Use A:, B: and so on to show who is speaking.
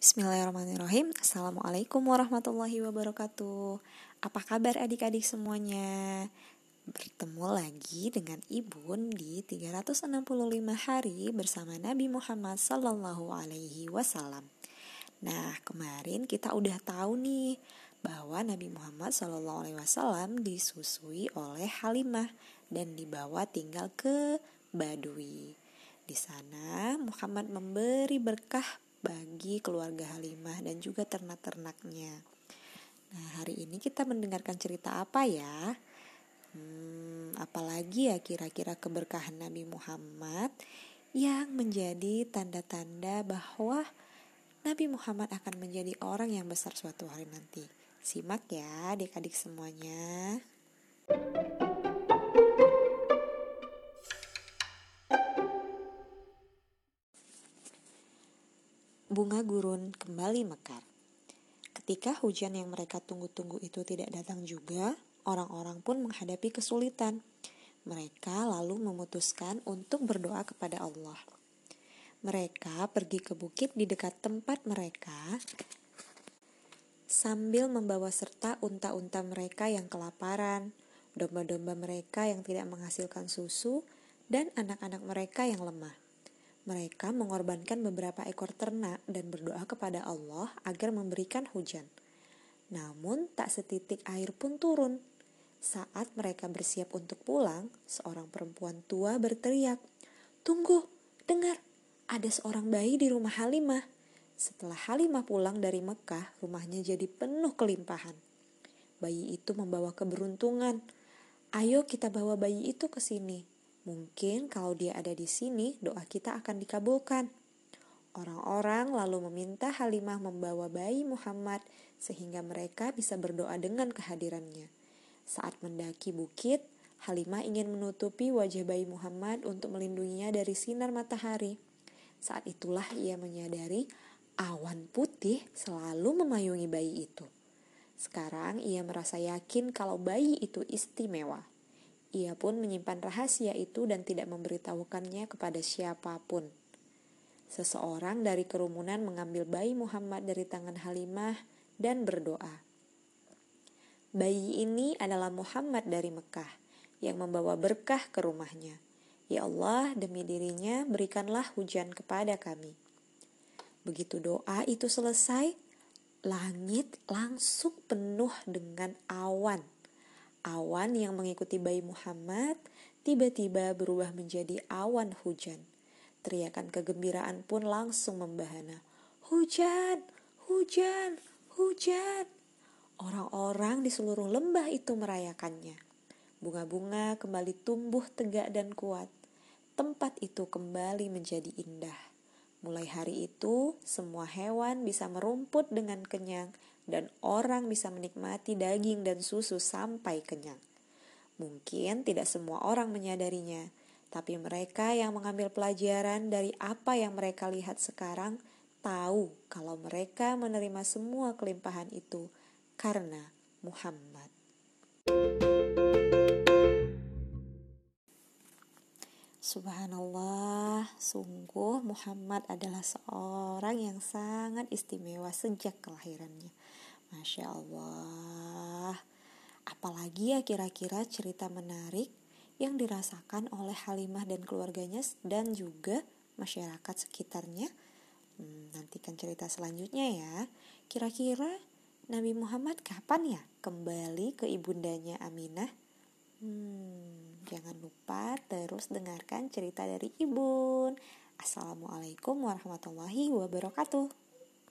A: Bismillahirrahmanirrahim Assalamualaikum warahmatullahi wabarakatuh Apa kabar adik-adik semuanya? Bertemu lagi dengan Ibun di 365 hari bersama Nabi Muhammad Sallallahu Alaihi Wasallam. Nah, kemarin kita udah tahu nih bahwa Nabi Muhammad Sallallahu Alaihi Wasallam disusui oleh Halimah dan dibawa tinggal ke Badui. Di sana Muhammad memberi berkah bagi keluarga Halimah dan juga ternak-ternaknya. Nah, hari ini kita mendengarkan cerita apa ya? Hmm, apalagi ya kira-kira keberkahan Nabi Muhammad yang menjadi tanda-tanda bahwa Nabi Muhammad akan menjadi orang yang besar suatu hari nanti. Simak ya adik-adik semuanya. Bunga gurun kembali mekar. Ketika hujan yang mereka tunggu-tunggu itu tidak datang juga, orang-orang pun menghadapi kesulitan. Mereka lalu memutuskan untuk berdoa kepada Allah. Mereka pergi ke bukit di dekat tempat mereka sambil membawa serta unta-unta mereka yang kelaparan, domba-domba mereka yang tidak menghasilkan susu, dan anak-anak mereka yang lemah. Mereka mengorbankan beberapa ekor ternak dan berdoa kepada Allah agar memberikan hujan. Namun, tak setitik air pun turun. Saat mereka bersiap untuk pulang, seorang perempuan tua berteriak, "Tunggu, dengar, ada seorang bayi di rumah Halimah." Setelah Halimah pulang dari Mekah, rumahnya jadi penuh kelimpahan. Bayi itu membawa keberuntungan. Ayo kita bawa bayi itu ke sini. Mungkin kalau dia ada di sini, doa kita akan dikabulkan. Orang-orang lalu meminta Halimah membawa bayi Muhammad sehingga mereka bisa berdoa dengan kehadirannya. Saat mendaki bukit, Halimah ingin menutupi wajah bayi Muhammad untuk melindunginya dari sinar matahari. Saat itulah ia menyadari awan putih selalu memayungi bayi itu. Sekarang ia merasa yakin kalau bayi itu istimewa. Ia pun menyimpan rahasia itu dan tidak memberitahukannya kepada siapa pun. Seseorang dari kerumunan mengambil bayi Muhammad dari tangan Halimah dan berdoa. Bayi ini adalah Muhammad dari Mekah yang membawa berkah ke rumahnya. Ya Allah, demi dirinya berikanlah hujan kepada kami. Begitu doa itu selesai, langit langsung penuh dengan awan. Awan yang mengikuti bayi Muhammad tiba-tiba berubah menjadi awan hujan. Teriakan kegembiraan pun langsung membahana. Hujan, hujan, hujan. Orang-orang di seluruh lembah itu merayakannya. Bunga-bunga kembali tumbuh tegak dan kuat. Tempat itu kembali menjadi indah. Mulai hari itu, semua hewan bisa merumput dengan kenyang, dan orang bisa menikmati daging dan susu sampai kenyang. Mungkin tidak semua orang menyadarinya, tapi mereka yang mengambil pelajaran dari apa yang mereka lihat sekarang tahu kalau mereka menerima semua kelimpahan itu karena Muhammad. Subhanallah, sungguh Muhammad adalah seorang yang sangat istimewa sejak kelahirannya. Masya Allah. Apalagi ya kira-kira cerita menarik yang dirasakan oleh Halimah dan keluarganya dan juga masyarakat sekitarnya. Hmm, nantikan cerita selanjutnya ya. Kira-kira Nabi Muhammad kapan ya kembali ke ibundanya Aminah? Hmm, jangan lupa terus dengarkan cerita dari Ibun. Assalamualaikum warahmatullahi wabarakatuh.